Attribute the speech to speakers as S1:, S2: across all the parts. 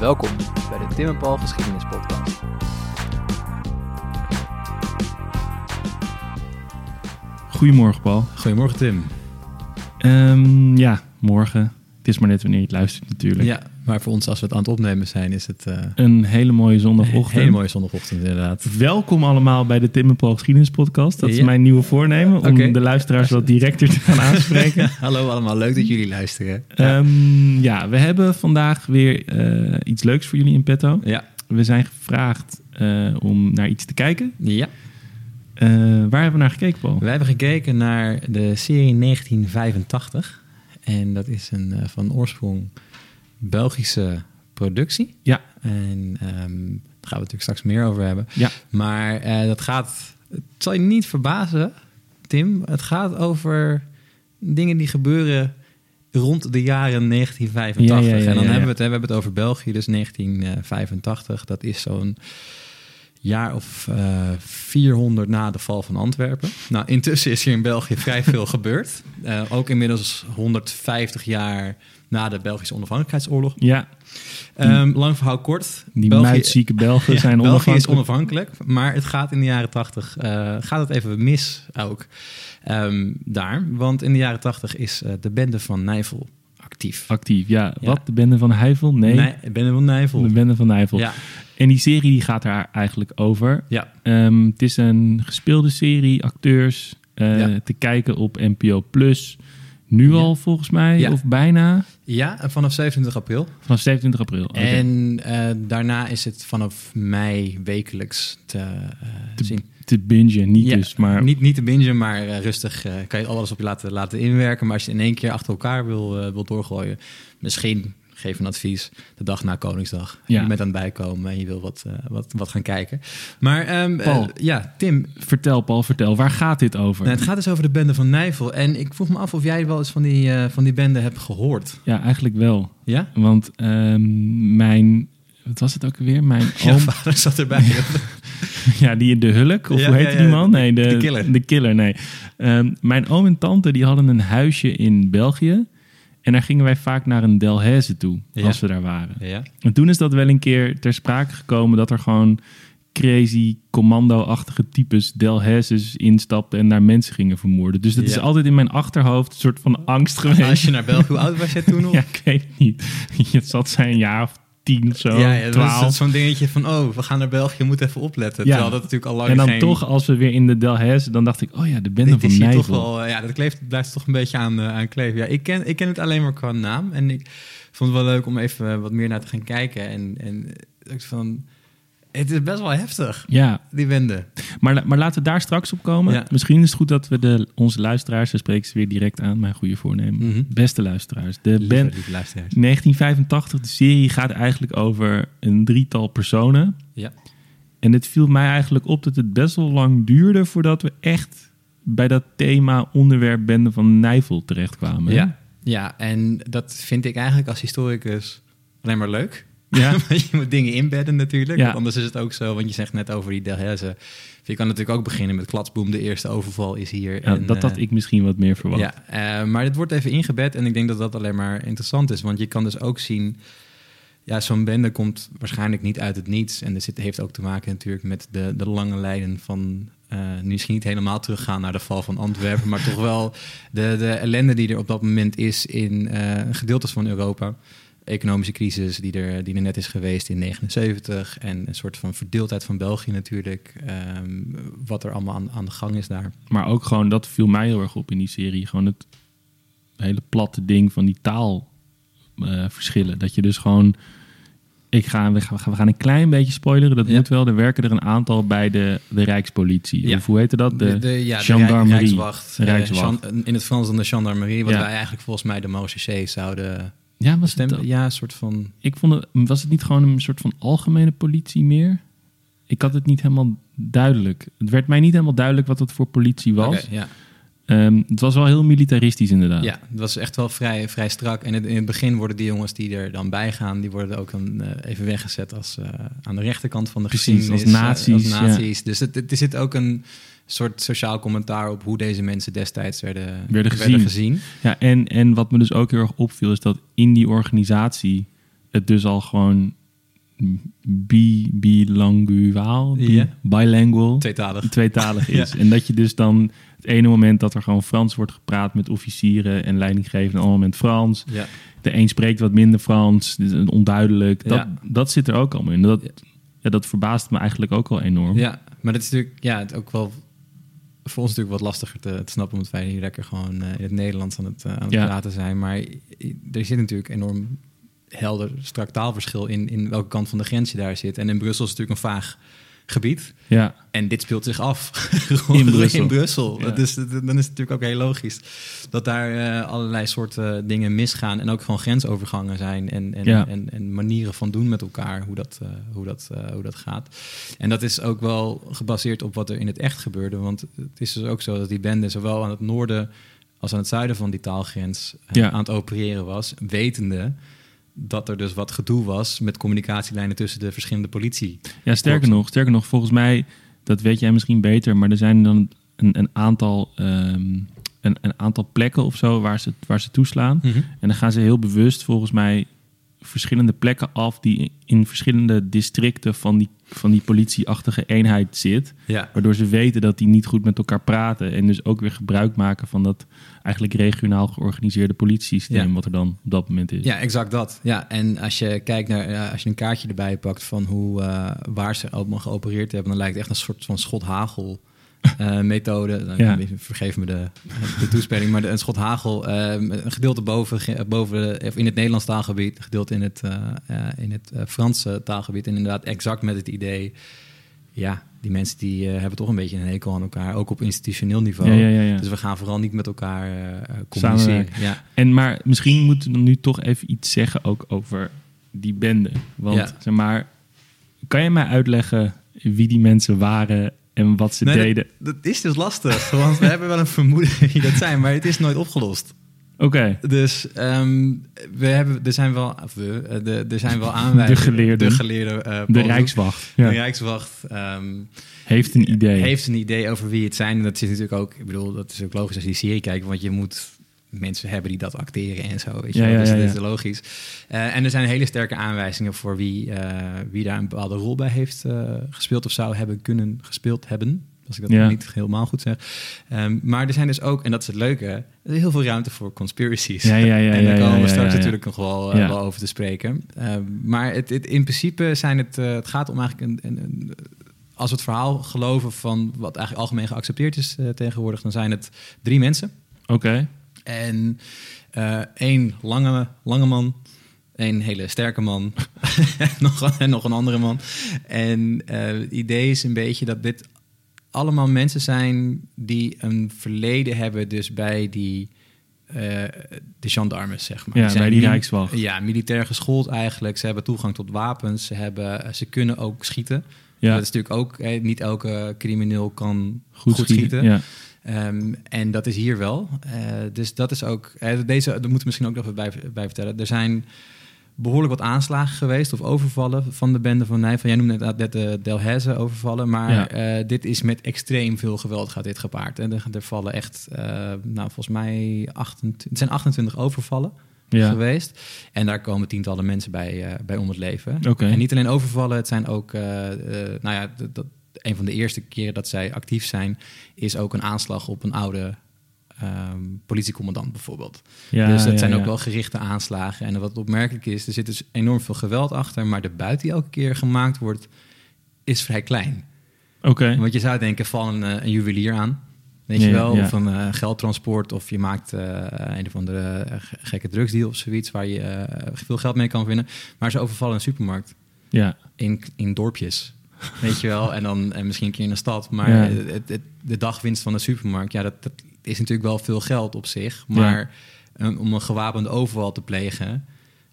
S1: Welkom bij de Tim en Paul Geschiedenis Podcast.
S2: Goedemorgen, Paul.
S3: Goedemorgen Tim.
S2: Ehm, ja, morgen. Het is maar net wanneer je het luistert natuurlijk.
S3: Ja, maar voor ons als we het aan het opnemen zijn, is het uh,
S2: Een hele mooie
S3: een
S2: zondagochtend.
S3: hele mooie zondagochtend inderdaad.
S2: Welkom allemaal bij de Tim en Paul Geschiedenis Podcast. Dat is
S3: Ja.
S2: mijn nieuwe voornemen, om de luisteraars wat directer te gaan aanspreken.
S3: Hallo allemaal, leuk dat jullie luisteren.
S2: Ehm, ja, we hebben vandaag weer eh, iets leuks voor jullie in petto.
S3: Ja,
S2: We zijn gevraagd eh, om naar iets te kijken.
S3: ja.
S2: Eh, waar hebben we naar gekeken, Paul?
S3: wij hebben gekeken naar de serie 1985. En dat is een eh, van oorsprong Belgische productie.
S2: Ja.
S3: En ehm, daar gaan we natuurlijk straks meer over hebben.
S2: Ja.
S3: Maar eh, dat gaat, het zal je niet verbazen, Tim. Het gaat over dingen die gebeuren rond de jaren 1985.
S2: Ja, ja, ja,
S3: en dan hebben we het, hè, we hebben het over België, dus 1985. Dat is zo'n jaar of eh 400 na de val van Antwerpen. Nou, intussen is hier in België vrij veel gebeurd. Eh, ook inmiddels 150 jaar na de Belgische onafhankelijkheidsoorlog.
S2: Ja,
S3: Ehm, lang verhaal kort.
S2: die
S3: België-
S2: muitzieke Belgen
S3: ja,
S2: zijn
S3: België is
S2: onafhankelijk.
S3: onafhankelijk, maar het gaat in de jaren 80 eh, gaat het even mis ook ehm, daar. Want in de jaren 80 is de bende van Nijvel actief.
S2: Actief, ja.
S3: Ja.
S2: Wat, de bende van Heivel? Nee,
S3: Nee, de bende van Nijvel.
S2: de bende van Nijvel.
S3: Ja,
S2: En die serie die gaat daar eigenlijk over.
S3: ja,
S2: Ehm, het is een gespeelde serie, acteurs, eh,
S3: Ja.
S2: te kijken op NPO Plus. Nu
S3: Ja.
S2: al volgens mij,
S3: Ja.
S2: of bijna,
S3: ja, vanaf 27 april.
S2: vanaf 27 april.
S3: En eh, daarna is het vanaf mei wekelijks te, eh,
S2: Te-
S3: zien.
S2: Te bingen, niet
S3: Ja,
S2: dus, maar
S3: Niet, niet te bingen, maar eh, rustig eh, kan je alles op je laten, laten inwerken. Maar als je in één keer achter elkaar wil, eh, wil doorgooien, misschien geef een advies de dag na Koningsdag.
S2: Ja.
S3: Je bent aan het bijkomen en je wil wat, wat, wat gaan kijken. Maar ehm,
S2: Paul.
S3: eh, ja, Tim,
S2: vertel Paul, vertel, waar gaat dit over?
S3: nou, het gaat dus over de bende van Nijvel. En ik vroeg me af of jij wel eens van die, van die bende hebt gehoord.
S2: Ja, eigenlijk wel.
S3: Ja?
S2: Want ehm, mijn, wat was het ook weer? Mijn oom,
S3: vader zat erbij.
S2: ja, die in de Hulk, of
S3: Ja,
S2: hoe heette
S3: ja,
S2: die
S3: ja,
S2: man? Nee, de,
S3: de killer.
S2: De killer, nee. Ehm, mijn oom en tante die hadden een huisje in België. En daar gingen wij vaak naar een Delhaize toe,
S3: Ja.
S2: als we daar waren.
S3: ja.
S2: En toen is dat wel een keer ter sprake gekomen dat er gewoon crazy commando-achtige types Delhaizes instapten en daar mensen gingen vermoorden. Dus dat is
S3: Ja.
S2: altijd in mijn achterhoofd een soort van angst geweest.
S3: Als je naar België, hoe oud was jij toen nog?
S2: Ja, ik weet het niet. Het zat zijn jaar of tien of zo,
S3: ja, ja, dat is zo'n dingetje van, oh, we gaan naar België, je moet even opletten.
S2: Ja.
S3: Terwijl dat natuurlijk al lang
S2: en dan
S3: geen...
S2: toch, als we weer in de Delhaize, dan dacht ik, oh ja, de bende van Nijvel.
S3: toch wel, eh, ja, dat kleeft, blijft toch een beetje aan, eh, aan kleven. Ja, ik ken, ik ken het alleen maar qua naam. En ik vond het wel leuk om even eh, wat meer naar te gaan kijken. En, en ik van, het is best wel heftig,
S2: Ja,
S3: die wende.
S2: maar, maar laten we daar straks op komen.
S3: Ja.
S2: Misschien is het goed dat we de, onze luisteraars, we spreken ze weer direct aan, mijn goede voornemen.
S3: Mhm.
S2: Beste luisteraars, de
S3: Lieve, luisteraars.
S2: 1985, de serie gaat eigenlijk over een drietal personen.
S3: Ja.
S2: En het viel mij eigenlijk op dat het best wel lang duurde voordat we echt bij dat thema onderwerp Bende van Nijvel terechtkwamen.
S3: Ja. ja, en dat vind ik eigenlijk als historicus alleen maar leuk.
S2: Ja.
S3: Je moet dingen inbedden natuurlijk.
S2: Ja.
S3: Anders is het ook zo, want je zegt net over die Delhaize. Je kan natuurlijk ook beginnen met Klatsboom. De eerste overval is hier.
S2: Ja,
S3: en,
S2: dat had
S3: eh,
S2: ik misschien wat meer verwacht.
S3: Ja, eh, maar het wordt even ingebed en ik denk dat dat alleen maar interessant is. Want je kan dus ook zien, ja, zo'n bende komt waarschijnlijk niet uit het niets. En dat zit, heeft ook te maken natuurlijk met de, de lange lijnen van, eh, nu misschien niet helemaal teruggaan naar de val van Antwerpen, maar toch wel de, de ellende die er op dat moment is in gedeeltes van Europa. Economische crisis die er, die er net is geweest in 79 en een soort van verdeeldheid van België natuurlijk. ehm, wat er allemaal aan, aan de gang is daar.
S2: Maar ook gewoon, dat viel mij heel erg op in die serie. Gewoon het hele platte ding van die taalverschillen. dat je dus gewoon... Ik ga, we, gaan, we gaan een klein beetje spoileren, dat
S3: Ja.
S2: moet wel. Er werken er een aantal bij de, de Rijkspolitie.
S3: Ja.
S2: Of hoe heette dat? De,
S3: ja,
S2: gendarmerie.
S3: De Rijkswacht. eh,
S2: Rijkswacht.
S3: Jean- in het Frans dan de gendarmerie, wat wij eigenlijk volgens mij de Marechaussee zouden
S2: ja, was het?
S3: Ja, een soort van...
S2: Ik vond het, was het niet gewoon een soort van algemene politie meer? Ik had het niet helemaal duidelijk. Het werd mij niet helemaal duidelijk wat het voor politie was.
S3: Ja.
S2: Ehm, het was wel heel militaristisch inderdaad.
S3: ja, het was echt wel vrij, vrij strak. En in het begin worden die jongens die er dan bij gaan, die worden ook dan eh, even weggezet als eh, aan de rechterkant van de
S2: Precies,
S3: geschiedenis.
S2: als
S3: eh,
S2: nazi's,
S3: als nazi's. Dus het, het, er zit ook een soort sociaal commentaar op hoe deze mensen destijds werden,
S2: Werden gezien.
S3: gezien.
S2: Ja, en, en wat me dus ook heel erg opviel is dat in die organisatie het dus al gewoon bi, bilinguaal, bi-
S3: Ja.
S2: bilingual,
S3: Tweetalig.
S2: tweetalig is. En dat je dus dan het ene moment dat er gewoon Frans wordt gepraat met officieren en leidinggevenden, en ander moment Frans.
S3: Ja.
S2: De een spreekt wat minder Frans, is onduidelijk. Dat,
S3: Ja.
S2: dat zit er ook allemaal in. Dat,
S3: Ja.
S2: dat verbaast me eigenlijk ook al enorm.
S3: Ja, maar dat is natuurlijk ja, het ook wel voor ons natuurlijk wat lastiger te, te snappen, omdat wij hier lekker gewoon eh, in het Nederlands aan het, eh, aan het praten zijn. Maar er zit natuurlijk enorm helder, strak taalverschil in, in welke kant van de grens je daar zit. En in Brussel is het natuurlijk een vaag gebied.
S2: Ja,
S3: En dit speelt zich af
S2: In Brussel.
S3: In Brussel.
S2: Ja.
S3: Dus dan is het natuurlijk ook heel logisch dat daar eh, allerlei soorten dingen misgaan. En ook gewoon grensovergangen zijn. En, en,
S2: Ja.
S3: en, en manieren van doen met elkaar, hoe dat, eh, hoe, dat, eh, hoe dat gaat. En dat is ook wel gebaseerd op wat er in het echt gebeurde. Want het is dus ook zo dat die bende zowel aan het noorden als aan het zuiden van die taalgrens eh,
S2: Ja.
S3: aan het opereren was. Wetende dat er dus wat gedoe was met communicatielijnen tussen de verschillende politie.
S2: Ja, sterker nog, sterker nog, volgens mij, dat weet jij misschien beter, maar er zijn dan een, een, aantal, ehm, een, een aantal plekken of zo waar ze, waar ze toeslaan. En dan gaan ze heel bewust, volgens mij, verschillende plekken af die in verschillende districten van die, van die politieachtige eenheid zit.
S3: Ja.
S2: Waardoor ze weten dat die niet goed met elkaar praten. En dus ook weer gebruik maken van dat eigenlijk regionaal georganiseerde politiesysteem,
S3: Ja.
S2: wat er dan op dat moment is.
S3: Ja, exact dat. Ja, en als je kijkt naar, als je een kaartje erbij pakt van hoe, eh, waar ze allemaal geopereerd hebben, dan lijkt het echt een soort van schot hagel. Eh, methode. Dan-
S2: Ja.
S3: Vergeef me de, de toespeling, maar de, een schot hagel. eh, een gedeelte boven, boven de- in het Nederlands taalgebied, een gedeelte in het, eh, in het Franse taalgebied. En inderdaad exact met het idee, ja, die mensen die hebben toch een beetje een hekel aan elkaar, ook op institutioneel niveau.
S2: Ja, ja.
S3: Dus we gaan vooral niet met elkaar communiceren.
S2: En maar misschien moeten we nu toch even iets zeggen ook over die bende. Want zeg maar, kan je mij uitleggen wie die mensen waren en wat ze
S3: Nee,
S2: deden?
S3: Dat, dat is dus lastig, want we hebben wel een vermoeden wie dat zijn, maar het is nooit opgelost.
S2: Oké,
S3: Dus ehm, we hebben, er zijn wel, we, eh, de, er zijn wel aanwijzingen.
S2: De geleerden.
S3: De geleerde. eh,
S2: de Rijkswacht ja.
S3: De Rijkswacht. ehm,
S2: heeft een idee.
S3: Heeft een idee over wie het zijn. En dat zit natuurlijk ook, ik bedoel, dat is ook logisch als je die serie kijkt, want je moet mensen hebben die dat acteren en zo. Weet je
S2: Ja,
S3: dus
S2: ja,
S3: dat is logisch. Eh, en er zijn hele sterke aanwijzingen voor wie, eh, wie daar een bepaalde rol bij heeft eh, gespeeld of zou hebben kunnen gespeeld hebben. Als ik dat niet helemaal goed zeg. Ehm, maar er zijn dus ook, en dat is het leuke, er is heel veel ruimte voor conspiracies.
S2: Ja, ja, ja,
S3: en daar
S2: ja,
S3: komen we straks natuurlijk nog wel, over te spreken. Ehm, maar het, het, in principe zijn het, het gaat om eigenlijk een, een, een als we het verhaal geloven van wat eigenlijk algemeen geaccepteerd is tegenwoordig, dan zijn het drie mensen.
S2: Oké,
S3: En eh, één lange, lange man, één hele sterke man en, nog, en nog een andere man. En eh, het idee is een beetje dat dit allemaal mensen zijn die een verleden hebben dus bij die... eh, de gendarmes, zeg maar.
S2: Ja, bij die Rijkswacht.
S3: Ja, militair geschoold eigenlijk. Ze hebben toegang tot wapens. Ze, hebben, ze kunnen ook schieten.
S2: ja,
S3: Dat is natuurlijk ook... niet elke crimineel kan
S2: goed,
S3: goed,
S2: schieten.
S3: schieten.
S2: Ja.
S3: Ehm, en dat is hier wel. Eh, dus dat is ook. eh, deze, dat moeten we misschien ook nog even bij, bij vertellen. Er zijn behoorlijk wat aanslagen geweest of overvallen van de bende van Nijvel. Jij noemde net, de Delhaize overvallen, maar
S2: Ja.
S3: eh, dit is met extreem veel geweld gaat dit gepaard. En er, er vallen echt, nou volgens mij, 28, het zijn 28 overvallen
S2: Ja.
S3: geweest. En daar komen tientallen mensen bij, eh, bij om het leven. En niet alleen overvallen, het zijn ook, nou ja, dat, dat, een van de eerste keren dat zij actief zijn, is ook een aanslag op een oude ehm, politiecommandant bijvoorbeeld.
S2: Ja,
S3: dus dat
S2: ja,
S3: zijn ook wel gerichte aanslagen. En wat opmerkelijk is, er zit dus enorm veel geweld achter, maar de buit die elke keer gemaakt wordt, is vrij klein.
S2: Oké,
S3: Want je zou denken, val een, eh, een juwelier aan. Weet je wel, of een eh, geldtransport, of je maakt eh, een of andere ge- gekke drugsdeal of zoiets waar je veel geld mee kan winnen. Maar ze overvallen een supermarkt
S2: ja.
S3: in, in dorpjes. Weet je wel, en dan en misschien een keer in een stad. Maar
S2: Ja.
S3: het, het- de dagwinst van een supermarkt, ja, dat, dat is natuurlijk wel veel geld op zich. Maar een- om een gewapende overval te plegen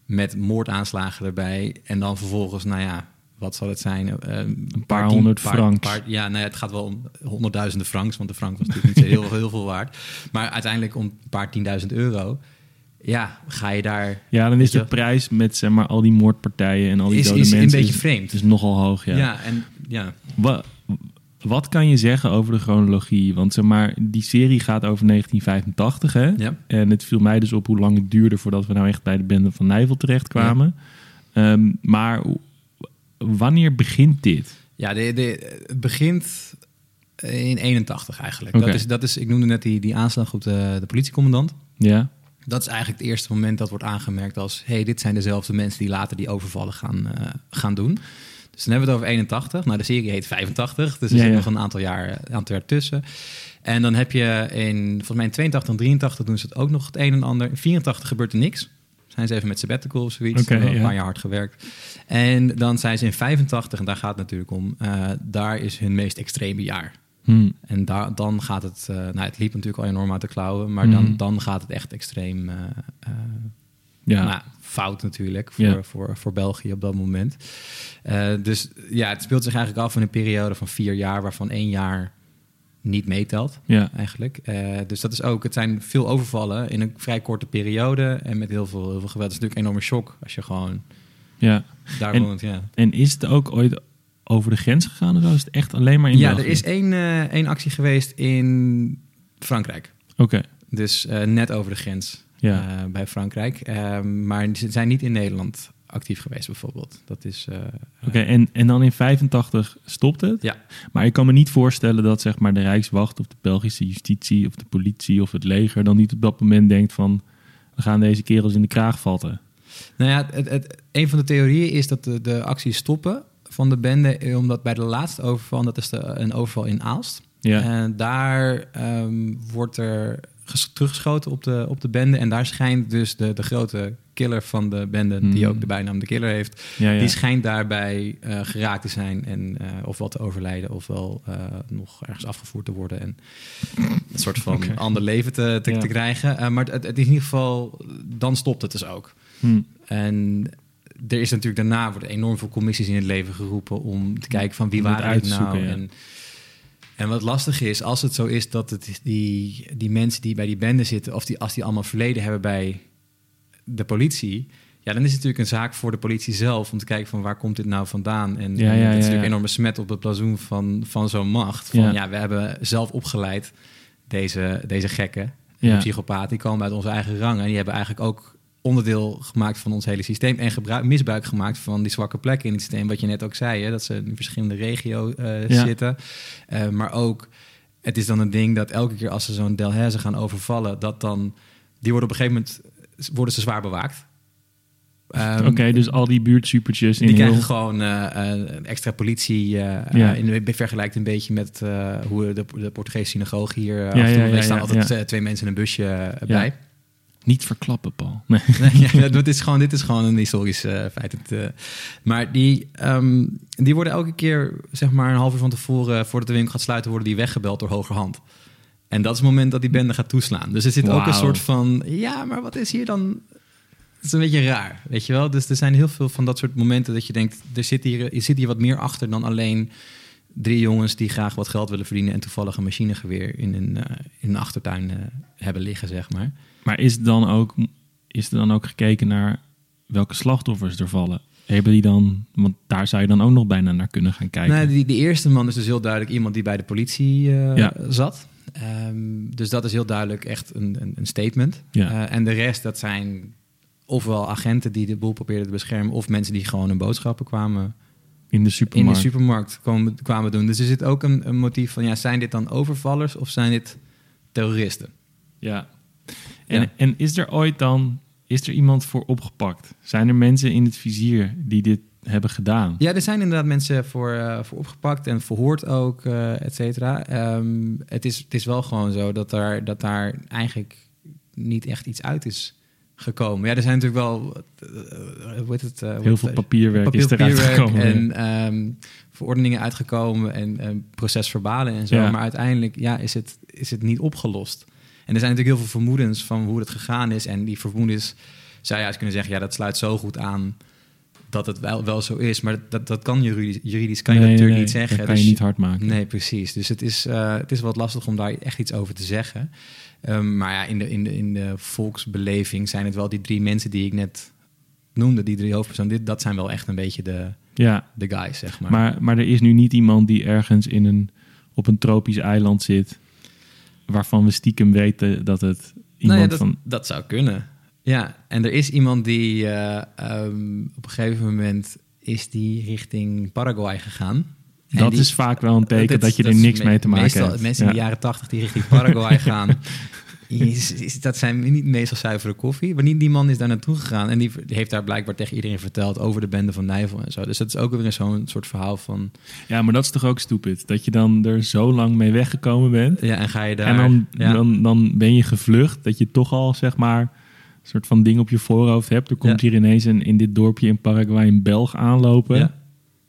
S3: met moordaanslagen erbij en dan vervolgens, nou ja, wat zal het zijn? Eh, een
S2: paar honderd francs.
S3: ja, nou ja, het gaat wel om honderdduizenden francs, want de frank was natuurlijk niet zo heel, heel veel waard. Maar uiteindelijk om een paar tienduizend euro. Ja, ga je daar...
S2: ja, dan is de prijs met zeg maar al die moordpartijen en al die
S3: Is,
S2: dode
S3: is een
S2: mensen
S3: beetje
S2: is,
S3: vreemd.
S2: is nogal hoog. Ja.
S3: ja. en ja,
S2: Wa- wat kan je zeggen over de chronologie? Want zeg maar, die serie gaat over 1985, hè?
S3: ja.
S2: En het viel mij dus op hoe lang het duurde voordat we nou echt bij de bende van Nijvel terechtkwamen. Ehm, maar wanneer begint dit?
S3: Ja, de, de, het begint in 81 eigenlijk. Dat, is, dat is, ik noemde net die, die aanslag op de, de politiecommandant.
S2: Ja,
S3: Dat is eigenlijk het eerste moment dat wordt aangemerkt als... hey, dit zijn dezelfde mensen die later die overvallen gaan, eh, gaan doen. Dus dan hebben we het over 81. Nou, de serie heet 85, dus er
S2: Ja,
S3: zit
S2: ja.
S3: nog een aantal jaar, een aantal jaar tussen. En dan heb je in, volgens mij in 82 en 83 doen ze het ook nog het een en ander. In 84 gebeurt er niks. Zijn ze even met sabbatical of zoiets.
S2: Oké,
S3: Wel een
S2: ja.
S3: paar jaar hard gewerkt. En dan zijn ze in 85, en daar gaat het natuurlijk om... eh, daar is hun meest extreme jaar.
S2: Hm.
S3: En dan gaat het, eh, nou het liep natuurlijk al enorm uit de klauwen, maar dan, dan gaat het echt extreem eh, eh,
S2: ja.
S3: nou, fout natuurlijk voor,
S2: Ja.
S3: voor, voor België op dat moment. Dus ja, het speelt zich eigenlijk af in een periode van vier jaar, waarvan één jaar niet meetelt
S2: ja.
S3: eigenlijk. Dus dat is ook, het zijn veel overvallen in een vrij korte periode en met heel veel, heel veel geweld. Het is natuurlijk een enorme shock als je gewoon
S2: ja.
S3: daar
S2: En-
S3: woont. Ja.
S2: En is het ook ooit over de grens gegaan? Of zo? is het echt alleen maar in
S3: ja,
S2: België?
S3: er is één, eh, één actie geweest in Frankrijk.
S2: Oké,
S3: Dus eh, net over de grens
S2: ja.
S3: eh, bij Frankrijk. Ehm, maar ze zijn niet in Nederland actief geweest, bijvoorbeeld. Dat is.
S2: Oké, en, en dan in 85 stopt het?
S3: Ja.
S2: Maar ik kan me niet voorstellen dat zeg maar, de Rijkswacht of de Belgische justitie of de politie of het leger dan niet op dat moment denkt van we gaan deze kerels in de kraag vatten.
S3: Nou ja, het, het, een van de theorieën is dat de, de acties stoppen van de bende, eh, omdat bij de laatste overval, dat is de, een overval in Aalst.
S2: Ja,
S3: En daar ehm, wordt er ges- teruggeschoten op de, op de bende. En daar schijnt dus de, de grote killer van de bende, die
S2: Hmm.
S3: ook de bijnaam de killer heeft,
S2: ja, ja.
S3: Die schijnt daarbij eh, geraakt te zijn en eh, ofwel te overlijden ofwel eh, nog ergens afgevoerd te worden en een soort van ander leven te, te,
S2: Ja.
S3: te krijgen. Maar het, het is in ieder geval, dan stopt het dus ook.
S2: Hm.
S3: En er is natuurlijk daarna worden enorm veel commissies in het leven geroepen om te kijken van wie
S2: Om
S3: waren het nou.
S2: ja.
S3: en, en wat lastig is, als het zo is dat het die, die mensen die bij die bende zitten, of die, als die allemaal verleden hebben bij de politie, ja, dan is het natuurlijk een zaak voor de politie zelf om te kijken van waar komt dit nou vandaan. En,
S2: Ja,
S3: en
S2: ja,
S3: dat is natuurlijk een enorme smet op het blazoen van, van zo'n macht. Van
S2: Ja.
S3: we hebben zelf opgeleid deze, deze gekken, de psychopaten, die komen uit onze eigen rangen. En die hebben eigenlijk ook onderdeel gemaakt van ons hele systeem en gebruik, misbruik gemaakt van die zwakke plekken in het systeem. Wat je net ook zei, hè, dat ze in verschillende regio's eh,
S2: Ja.
S3: zitten. Eh, maar ook, het is dan een ding dat elke keer als ze zo'n Delhaize gaan overvallen, dat dan, die worden op een gegeven moment, worden ze zwaar bewaakt. Ehm,
S2: Oké, dus al die buurtsupertjes in
S3: die
S2: heel...
S3: krijgen gewoon eh, eh, een extra politie.
S2: Ja.
S3: in, vergelijkt een beetje met hoe de, de Portugese synagoge hier
S2: Ja, ja, ja,
S3: staan altijd twee mensen in een busje bij.
S2: Niet verklappen, Paul. Nee.
S3: Nee, ja, dit, is gewoon, dit is gewoon een historisch eh, feit. Het, eh, maar die, ehm, die worden elke keer, zeg maar een half uur van tevoren, voordat de winkel gaat sluiten, worden die weggebeld door hogerhand. En dat is het moment dat die bende gaat toeslaan. Dus er zit ook een soort van, ja, maar wat is hier dan? Het is een beetje raar, weet je wel? Dus er zijn heel veel van dat soort momenten dat je denkt, er zit hier, er zit hier wat meer achter dan alleen drie jongens die graag wat geld willen verdienen en toevallig een machinegeweer in een, eh, in een achtertuin eh, hebben liggen, zeg maar.
S2: Maar is, dan ook, is er dan ook gekeken naar welke slachtoffers er vallen? Hebben die dan, want daar zou je dan ook nog bijna naar kunnen gaan kijken.
S3: Nou, die, die eerste man is dus heel duidelijk iemand die bij de politie eh,
S2: Ja.
S3: zat. Ehm, dus dat is heel duidelijk echt een, een, een statement.
S2: Ja.
S3: En de rest, dat zijn ofwel agenten die de boel probeerden te beschermen... of mensen die gewoon hun boodschappen kwamen
S2: in de
S3: in de
S2: supermarkt.
S3: kwamen, kwamen doen. Dus er zit ook een, een motief van... ja, zijn dit dan overvallers of zijn dit terroristen?
S2: Ja. En,
S3: Ja.
S2: en is er ooit dan, is er iemand voor opgepakt? Zijn er mensen in het vizier die dit hebben gedaan?
S3: Ja, er zijn inderdaad mensen voor, eh, voor opgepakt en verhoord ook, eh et cetera. Ehm, het, is, het is wel gewoon zo dat daar, dat daar eigenlijk niet echt iets uit is gekomen. Ja, er zijn natuurlijk wel... eh, hoe heet het? eh,
S2: Heel veel
S3: heet-
S2: papierwerk is eruit
S3: papierwerk
S2: gekomen.
S3: En ehm, verordeningen uitgekomen en ehm, procesverbalen en zo.
S2: Ja.
S3: Maar uiteindelijk ja, is, het, is het niet opgelost. En er zijn natuurlijk heel veel vermoedens van hoe het gegaan is. En die vermoedens zou je juist kunnen zeggen... ja, dat sluit zo goed aan dat het wel, wel zo is. Maar dat, dat kan juridisch, juridisch kan je
S2: Nee,
S3: natuurlijk
S2: nee,
S3: niet zeggen.
S2: Dat kan
S3: Dus-
S2: je niet hard maken.
S3: Nee, precies. Dus het is, eh, het is wat lastig om daar echt iets over te zeggen. Ehm, maar ja, in de, in, de, in de volksbeleving zijn het wel die drie mensen die ik net noemde, die drie hoofdpersonen. Dit, dat zijn wel echt een beetje de,
S2: Ja,
S3: de guys, zeg maar.
S2: maar, maar er is nu niet iemand die ergens in een, op een tropisch eiland zit... waarvan we stiekem weten dat het iemand
S3: nou ja, dat,
S2: van...
S3: dat zou kunnen. Ja, en er is iemand die eh, ehm, op een gegeven moment is die richting Paraguay gegaan.
S2: Dat
S3: die-
S2: is vaak wel een teken dat je er niks
S3: me-
S2: mee te maken
S3: meestal,
S2: hebt.
S3: Mensen in de jaren tachtig die richting Paraguay gaan, is, is- dat zijn niet meestal zuivere koffie. Maar die, die man is daar naartoe gegaan en die, die heeft daar blijkbaar tegen iedereen verteld over de bende van Nijvel en zo. Dus dat is ook weer zo'n soort verhaal van,
S2: Ja, maar dat is toch ook stupid? Dat je dan er zo lang mee weggekomen bent.
S3: ja, en ga je daar...
S2: en dan,
S3: ja.
S2: dan, dan ben je gevlucht. Dat je toch al, zeg maar, een soort van ding op je voorhoofd hebt. Er komt
S3: Ja.
S2: hier ineens een, in dit dorpje in Paraguay een Belg aanlopen.
S3: Ja.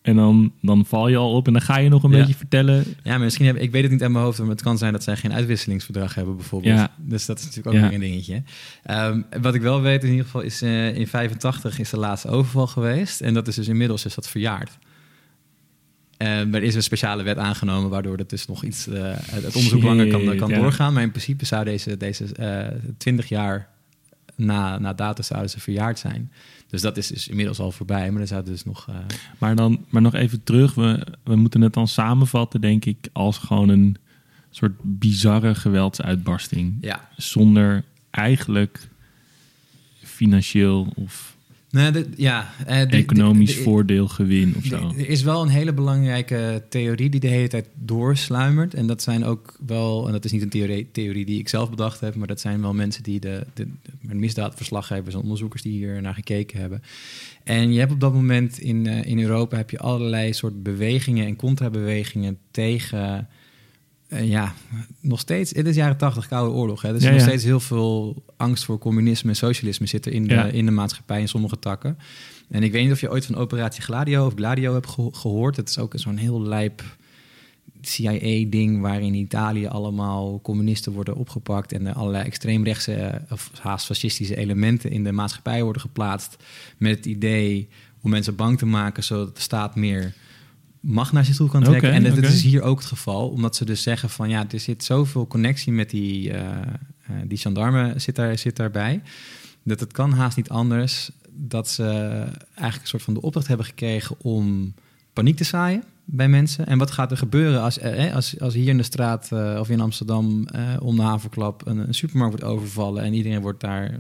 S2: En dan, dan val je al op en dan ga je nog een
S3: Ja.
S2: beetje vertellen.
S3: Ja, maar misschien heb ik weet het niet uit mijn hoofd, maar het kan zijn dat zij geen uitwisselingsverdrag hebben bijvoorbeeld.
S2: Ja.
S3: Dus dat is natuurlijk ook
S2: Ja.
S3: weer een dingetje. Ehm, wat ik wel weet in ieder geval is eh, in 85 is de laatste overval geweest en dat is dus inmiddels is dat verjaard. En er is een speciale wet aangenomen waardoor het dus nog iets eh, het onderzoek
S2: Shit,
S3: langer kan, kan doorgaan. Maar in principe zou deze, deze eh 20 jaar na, na datum zouden ze verjaard zijn. Dus dat is dus inmiddels al voorbij, maar er zou dus nog. eh,
S2: Maar, dan, maar nog even terug. We, we moeten het dan samenvatten, denk ik, als gewoon een soort bizarre geweldsuitbarsting.
S3: ja,
S2: Zonder eigenlijk financieel of
S3: Nee, de- ja, eh, de-
S2: economisch
S3: de- de-
S2: voordeel gewin of zo.
S3: Er is wel een hele belangrijke theorie die de hele tijd doorsluimert. En dat zijn ook wel, en dat is niet een theorie, theorie die ik zelf bedacht heb, maar dat zijn wel mensen die de, de, de misdaadverslaggevers en onderzoekers die hier naar gekeken hebben. En je hebt op dat moment in, eh, in Europa heb je allerlei soort bewegingen en contrabewegingen tegen. Eh, ja, nog steeds. Het is jaren tachtig, Koude Oorlog. Hè. Er is
S2: Ja,
S3: nog
S2: ja.
S3: steeds heel veel angst voor communisme en socialisme zit er in de,
S2: Ja.
S3: in de maatschappij in sommige takken. En ik weet niet of je ooit van Operatie Gladio of Gladio hebt geho- gehoord. Het is ook zo'n heel lijp CIA-ding waarin in Italië allemaal communisten worden opgepakt en er allerlei extreemrechtse eh, of haast fascistische elementen in de maatschappij worden geplaatst met het idee om mensen bang te maken zodat de staat meer macht naar zich toe kan trekken. En dat, is hier ook het geval, omdat ze dus zeggen van ja, er zit zoveel connectie met die, eh, die gendarme zit, daar, zit daarbij, dat het kan haast niet anders dat ze eigenlijk een soort van de opdracht hebben gekregen om paniek te zaaien bij mensen. En wat gaat er gebeuren als, eh, als, als hier in de straat eh, of in Amsterdam eh, om de haverklap een, een supermarkt wordt overvallen en iedereen wordt daar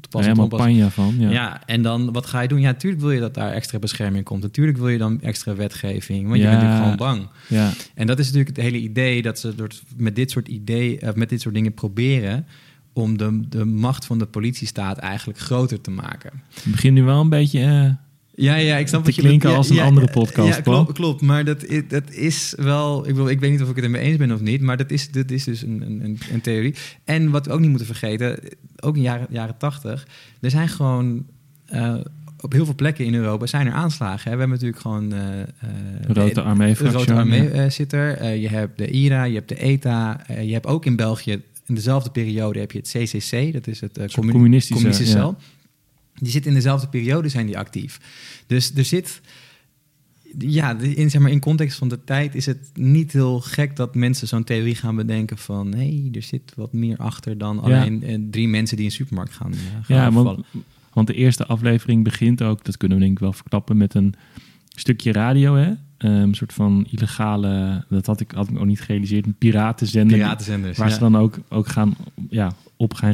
S3: te pas
S2: helemaal panja van. Ja.
S3: ja. en dan wat ga je doen? Ja, natuurlijk wil je dat daar extra bescherming komt. Natuurlijk wil je dan extra wetgeving, want je
S2: Ja.
S3: bent natuurlijk gewoon bang.
S2: Ja.
S3: En dat is natuurlijk het hele idee dat ze door, met dit soort ideeën, of met dit soort dingen proberen om de, de macht van de politiestaat eigenlijk groter te maken.
S2: Het begint nu wel een beetje... eh,
S3: Ja, ja, ik snap
S2: Te
S3: wat je
S2: klinken
S3: ja,
S2: als een
S3: ja,
S2: andere
S3: ja,
S2: podcast,
S3: Ja, klopt, klopt. Maar dat, dat is wel... Ik, bedoel, ik weet niet of ik het ermee eens ben of niet, maar dat is, dat is dus een, een, een theorie. En wat we ook niet moeten vergeten, ook in jaren, jaren 80, er zijn gewoon... eh, op heel veel plekken in Europa zijn er aanslagen. Hè. We hebben natuurlijk gewoon... eh, eh,
S2: de Rode
S3: de-
S2: Armee
S3: de Rode Armee eh, zit er. Eh, je hebt de IRA, je hebt de ETA. eh, je hebt ook in België in dezelfde periode heb je het CCC. Dat is het eh,
S2: communistische,
S3: communistische
S2: ja.
S3: Die zit in dezelfde periode zijn die actief. Dus er zit... Ja, in, zeg maar, in context van de tijd is het niet heel gek dat mensen zo'n theorie gaan bedenken van... hé, hey, er zit wat meer achter dan alleen eh, drie mensen die een supermarkt gaan, eh, gaan
S2: Ja, want, want de eerste aflevering begint ook, dat kunnen we denk ik wel verklappen, met een stukje radio, hè? Ehm, Een soort van illegale, dat had ik, had ik ook niet gerealiseerd, een piratenzender.
S3: Piratenzenders.
S2: Waar
S3: ja.
S2: ze dan ook, ook gaan, ja, op gaan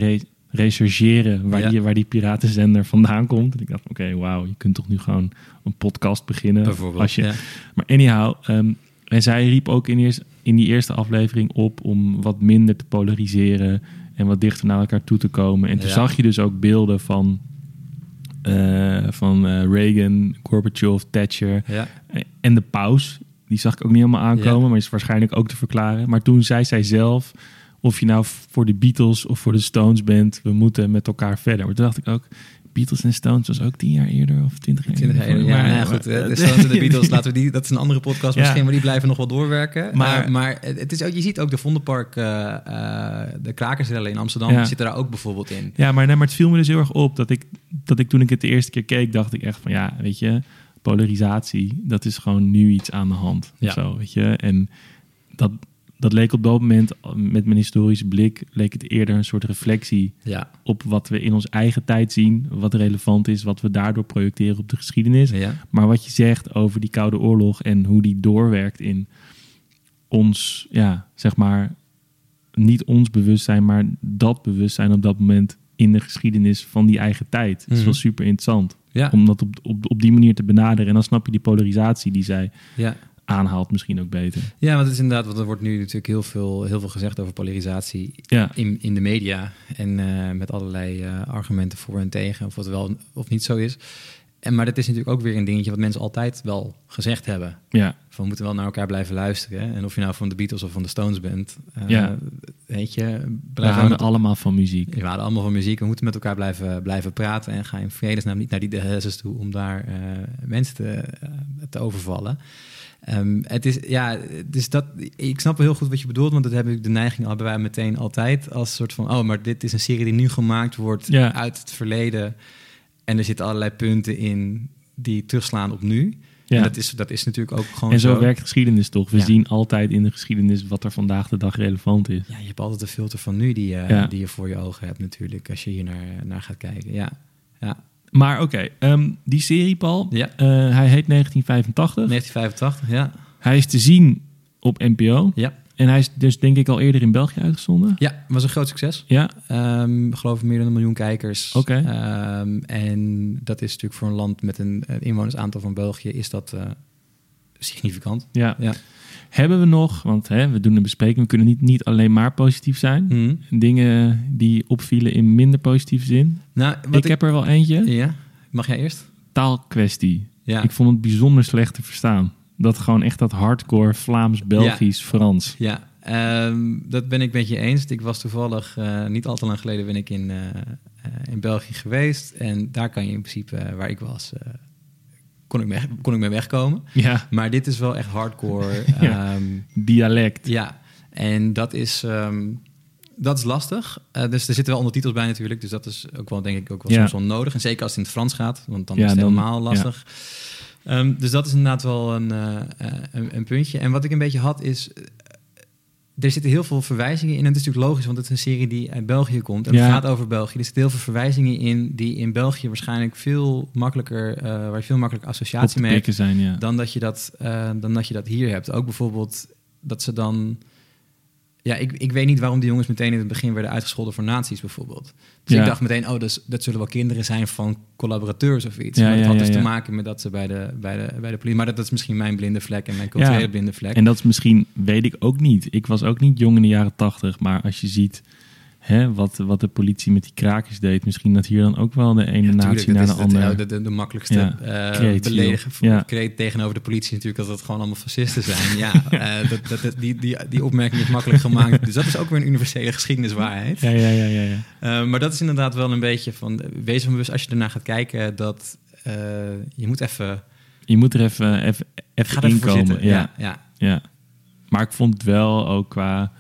S2: rechercheren waar,
S3: Ja.
S2: die, waar die piratenzender vandaan komt. En ik dacht, oké, wauw, je kunt toch nu gewoon een podcast beginnen.
S3: Bijvoorbeeld,
S2: Als je,
S3: ja.
S2: Maar anyhow, ehm, en zij riep ook in, eerst, in die eerste aflevering op om wat minder te polariseren en wat dichter naar elkaar toe te komen. En toen
S3: Ja.
S2: zag je dus ook beelden van, eh, van eh, Reagan, Gorbachev, Thatcher en de paus. Die zag ik ook niet helemaal aankomen, maar is waarschijnlijk ook te verklaren. Maar toen zei zij zelf, of je nou voor de Beatles of voor de Stones bent, we moeten met elkaar verder. Maar toen dacht ik ook, Beatles en Stones was ook tien jaar eerder of twintig jaar
S3: 20
S2: eerder.
S3: jaar, ja,
S2: Maar-
S3: ja, goed. De Stones en de Beatles, laten we die, dat is een andere podcast
S2: Ja.
S3: misschien, maar die blijven nog wel doorwerken.
S2: Maar-
S3: Maar, maar het is ook, je ziet ook de Vondelpark, eh, eh, de krakersrellen in Amsterdam,
S2: Ja.
S3: zitten daar ook bijvoorbeeld in.
S2: Ja, maar, nee, maar het viel me dus heel erg op dat ik, dat ik toen ik het de eerste keer keek, dacht ik echt van ja, weet je, polarisatie, dat is gewoon nu iets aan de hand.
S3: Ja.
S2: Of zo, weet je. En dat, dat leek op dat moment, met mijn historische blik, leek het eerder een soort reflectie
S3: Ja.
S2: op wat we in onze eigen tijd zien, wat relevant is, wat we daardoor projecteren op de geschiedenis.
S3: ja.
S2: Maar wat je zegt over die Koude Oorlog en hoe die doorwerkt in ons, ja, zeg maar, niet ons bewustzijn, maar dat bewustzijn op dat moment in de geschiedenis van die eigen tijd. Dat is wel super interessant.
S3: Ja,
S2: Om dat op, op, op die manier te benaderen. En dan snap je die polarisatie die zij
S3: ja.
S2: Aanhaalt misschien ook beter.
S3: ja, want het is inderdaad, want er wordt nu natuurlijk heel veel, heel veel gezegd over polarisatie
S2: Ja,
S3: in, in de media. En eh, met allerlei eh, argumenten voor en tegen, of wat wel of niet zo is. En, maar dat is natuurlijk ook weer een dingetje wat mensen altijd wel gezegd hebben.
S2: ja,
S3: Van we moeten wel naar elkaar blijven luisteren. hè. En of je nou van de Beatles of van de Stones bent. eh,
S2: Ja.
S3: Weet je,
S2: we houden allemaal van muziek.
S3: We houden allemaal van muziek. We moeten met elkaar blijven, blijven praten. En ga in vredesnaam niet naar die dehesses toe om daar mensen te, te overvallen. Ehm, het is, ja, dus dat, ik snap wel heel goed wat je bedoelt, want dat heb ik de neiging bij wij meteen altijd als soort van, oh, maar dit is een serie die nu gemaakt wordt
S2: Ja.
S3: uit het verleden. En er zitten allerlei punten in die terugslaan op nu.
S2: Ja.
S3: En dat is, dat is natuurlijk ook gewoon
S2: En zo werkt geschiedenis toch? We
S3: Ja.
S2: zien altijd in de geschiedenis wat er vandaag de dag relevant is.
S3: Ja, je hebt altijd een filter van nu die, je
S2: Ja.
S3: die je voor je ogen hebt natuurlijk, als je hier naar, naar gaat kijken. Ja, ja.
S2: Maar oké, ehm, die serie, Paul,
S3: Ja.
S2: eh, hij heet 1985.
S3: 1985, ja.
S2: Hij is te zien op NPO.
S3: Ja.
S2: En hij is dus denk ik al eerder in België uitgezonden.
S3: Ja, was een groot succes.
S2: Ja,
S3: Ehm, ik geloof meer dan een miljoen kijkers.
S2: Oké.
S3: Ehm, en dat is natuurlijk voor een land met een, een inwonersaantal van België is dat eh, significant.
S2: ja.
S3: Ja.
S2: Hebben we nog, want hè, we doen een bespreking, we kunnen niet, niet alleen maar positief zijn.
S3: Mhm.
S2: Dingen die opvielen in minder positieve zin.
S3: Nou, wat
S2: ik, heb er wel eentje.
S3: Ja, mag jij eerst?
S2: Taalkwestie.
S3: Ja.
S2: Ik vond het bijzonder slecht te verstaan. Dat gewoon echt dat hardcore Vlaams, Belgisch, Frans.
S3: Ja, ehm, dat ben ik met je eens. Ik was toevallig, eh, niet al te lang geleden ben ik in, eh, eh, in België geweest. En daar kan je in principe, waar ik was, kon, ik mee, kon ik mee wegkomen.
S2: Ja,
S3: Maar dit is wel echt hardcore.
S2: Ja.
S3: ehm,
S2: dialect.
S3: Ja, en dat is, ehm, dat is lastig. Eh, dus er zitten wel ondertitels bij natuurlijk. Dus dat is ook wel, denk ik, ook wel
S2: Ja.
S3: soms wel nodig. En zeker als het in het Frans gaat, want dan
S2: Ja,
S3: is het
S2: dan-
S3: helemaal lastig. Ehm, dus dat is inderdaad wel een, eh, eh, een, een puntje. En wat ik een beetje had is... Er zitten heel veel verwijzingen in. En het is natuurlijk logisch, want het is een serie die uit België komt. En
S2: Ja.
S3: het gaat over België. Er zitten heel veel verwijzingen in die in België waarschijnlijk veel makkelijker... eh, waar je veel makkelijker associatie mee hebt
S2: zijn, ja.
S3: dan dat je dat, eh, dan dat je dat hier hebt. Ook bijvoorbeeld dat ze dan. Ja, ik, ik weet niet waarom die jongens meteen in het begin werden uitgescholden voor nazi's bijvoorbeeld. Dus
S2: Ja.
S3: ik dacht meteen, oh, dus, dat zullen wel kinderen zijn van collaborateurs of iets.
S2: Ja,
S3: maar dat
S2: ja,
S3: had dus te maken met dat ze bij de, bij de, bij de politie... Maar dat, dat is misschien mijn blinde vlek en mijn culturele blinde vlek.
S2: En dat is misschien, weet ik ook niet. Ik was ook niet jong in de jaren tachtig, maar als je ziet hè, wat, wat de politie met die krakers deed, misschien dat hier dan ook wel de ene
S3: Ja,
S2: natie
S3: tuurlijk,
S2: naar de andere.
S3: de, de, de makkelijkste
S2: Ja,
S3: beledigen
S2: Ja.
S3: tegenover de politie natuurlijk dat het gewoon allemaal fascisten zijn. ja, eh, dat, dat, dat- die, die, die opmerking is makkelijk gemaakt. Dus dat is ook weer een universele geschiedeniswaarheid.
S2: Ja, ja, ja, ja, ja.
S3: Eh, maar dat is inderdaad wel een beetje van... Wees van bewust als je ernaar gaat kijken dat je moet even...
S2: Je moet er even, even, even inkomen. Ja,
S3: ja. ja.
S2: Maar ik vond het wel ook qua...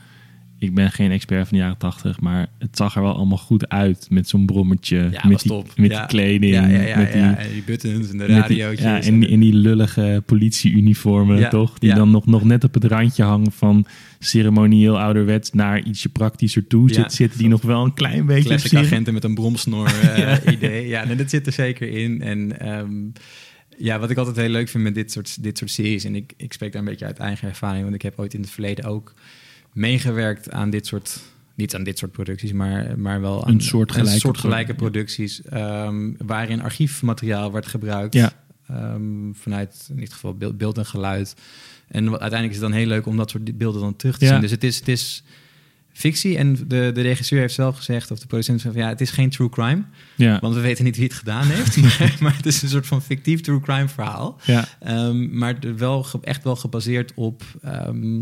S2: Ik ben geen expert van de jaren tachtig, maar het zag er wel allemaal goed uit. Met zo'n brommertje,
S3: Ja,
S2: met, die,
S3: top.
S2: met
S3: Ja.
S2: die kleding,
S3: Ja, ja, ja,
S2: met die,
S3: en buttons en de
S2: die-
S3: radiootjes.
S2: ja, en,
S3: en
S2: en die lullige politieuniformen, toch? Die dan nog, nog net op het randje hangen van ceremonieel ouderwets naar ietsje praktischer toe. Zit, zitten die nog wel een klein beetje
S3: Classic agenten met een bromsnor eh, idee. Ja, nee, dat zit er zeker in. En ehm, ja, wat ik altijd heel leuk vind met dit soort, dit soort series... en ik, ik spreek daar een beetje uit eigen ervaring... want ik heb ooit in het verleden ook meegewerkt aan dit soort... niet aan dit soort producties, maar, maar wel aan
S2: Een soortgelijke
S3: een soortgelijke
S2: pro- ja.
S3: producties... ehm, waarin archiefmateriaal werd gebruikt...
S2: Ja.
S3: ehm, vanuit in dit geval beeld, beeld en geluid. En uiteindelijk is het dan heel leuk om dat soort beelden dan terug te
S2: Ja.
S3: zien. Dus het is, het is fictie. En de, de regisseur heeft zelf gezegd, of de producent van ja, het is geen true crime.
S2: Ja,
S3: Want we weten niet wie het gedaan heeft. maar, maar het is een soort van fictief true crime verhaal.
S2: ja,
S3: Ehm, maar wel, echt wel gebaseerd op, ehm,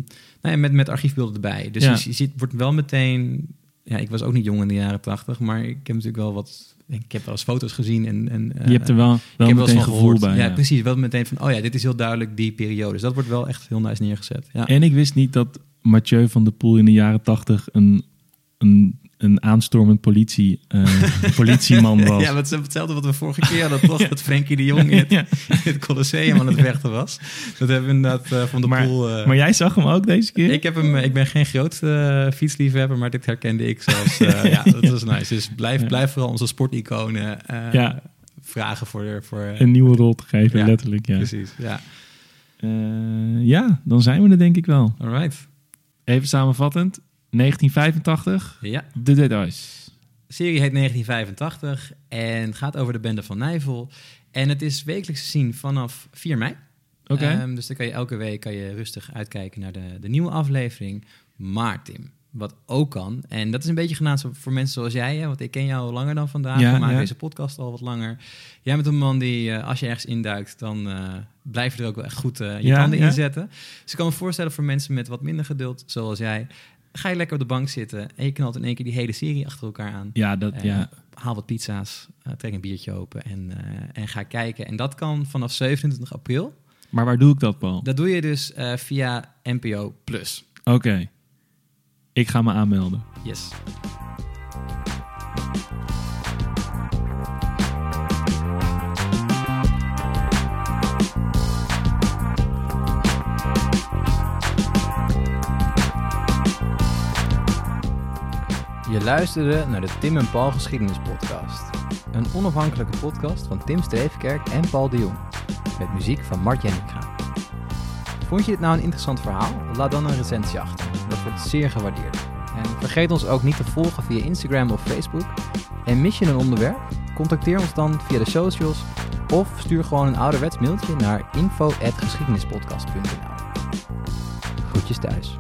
S3: nou ja, met, met archiefbeelden erbij. Dus
S2: Ja.
S3: je, je ziet, wordt wel meteen, ja, ik was ook niet jong in de jaren tachtig, maar ik heb natuurlijk wel wat, ik heb wel eens foto's gezien en, en
S2: je hebt er wel, wel meteen gevoel
S3: gehoord.
S2: bij.
S3: Ja,
S2: ja.
S3: precies. Wel meteen van, oh ja, dit is heel duidelijk die periode. Dus dat wordt wel echt heel nice neergezet. Ja.
S2: En ik wist niet dat Mathieu van der Poel in de jaren tachtig een, een, een aanstormend politie, eh, politieman was.
S3: Ja, het is hetzelfde wat we vorige keer hadden, toch? Dat Frenkie de Jong in het,
S2: Ja.
S3: Colosseum aan het vechten was. Dat hebben we inderdaad eh, van de
S2: Maar-
S3: pool... eh,
S2: Maar jij zag hem ook deze keer?
S3: ik, heb hem, ik ben geen groot fietsliefhebber, maar dit herkende ik zelfs. ja, dat was nice. Dus blijf,
S2: Ja.
S3: blijf vooral onze sporticonen
S2: Ja.
S3: vragen voor... voor
S2: een nieuwe rol te geven,
S3: Ja,
S2: letterlijk. Ja.
S3: Precies, ja.
S2: Ja, dan zijn we er denk ik wel.
S3: All right.
S2: Even samenvattend. 1985,
S3: Ja.
S2: The Dead Eyes.
S3: serie heet 1985 en gaat over de bende van Nijvel. En het is wekelijks te zien vanaf 4 mei.
S2: Oké.
S3: Ehm, dus dan kan je elke week kan je rustig uitkijken naar de, de nieuwe aflevering. Maar Tim, wat ook kan, en dat is een beetje genaamd voor mensen zoals jij, hè, want ik ken jou al langer dan vandaag.
S2: Ja,
S3: We maken
S2: ja.
S3: deze podcast al wat langer. Jij bent een man die, eh, als je ergens induikt, dan eh blijf je er ook wel echt goed eh, je
S2: Ja,
S3: handen in zetten. Dus ik kan me voorstellen voor mensen met wat minder geduld, zoals jij, ga je lekker op de bank zitten en je knalt in één keer die hele serie achter elkaar aan.
S2: ja, dat,
S3: Eh,
S2: ja.
S3: Haal wat pizza's, eh, trek een biertje open en, en ga kijken. En dat kan vanaf 27 april.
S2: Maar waar doe ik dat, Paul?
S3: Dat doe je dus via NPO Plus.
S2: Oké. Ik ga me aanmelden.
S3: Yes.
S1: Luisterde naar de Tim en Paul Geschiedenis Podcast. Een onafhankelijke podcast van Tim Streefkerk en Paul de Jong. Met muziek van Mart Jenninga. Vond je dit nou een interessant verhaal? Laat dan een recensie achter. Dat wordt zeer gewaardeerd. En vergeet ons ook niet te volgen via Instagram of Facebook. En mis je een onderwerp? Contacteer ons dan via de socials of stuur gewoon een ouderwets mailtje naar info.geschiedenispodcast.nl Groetjes thuis.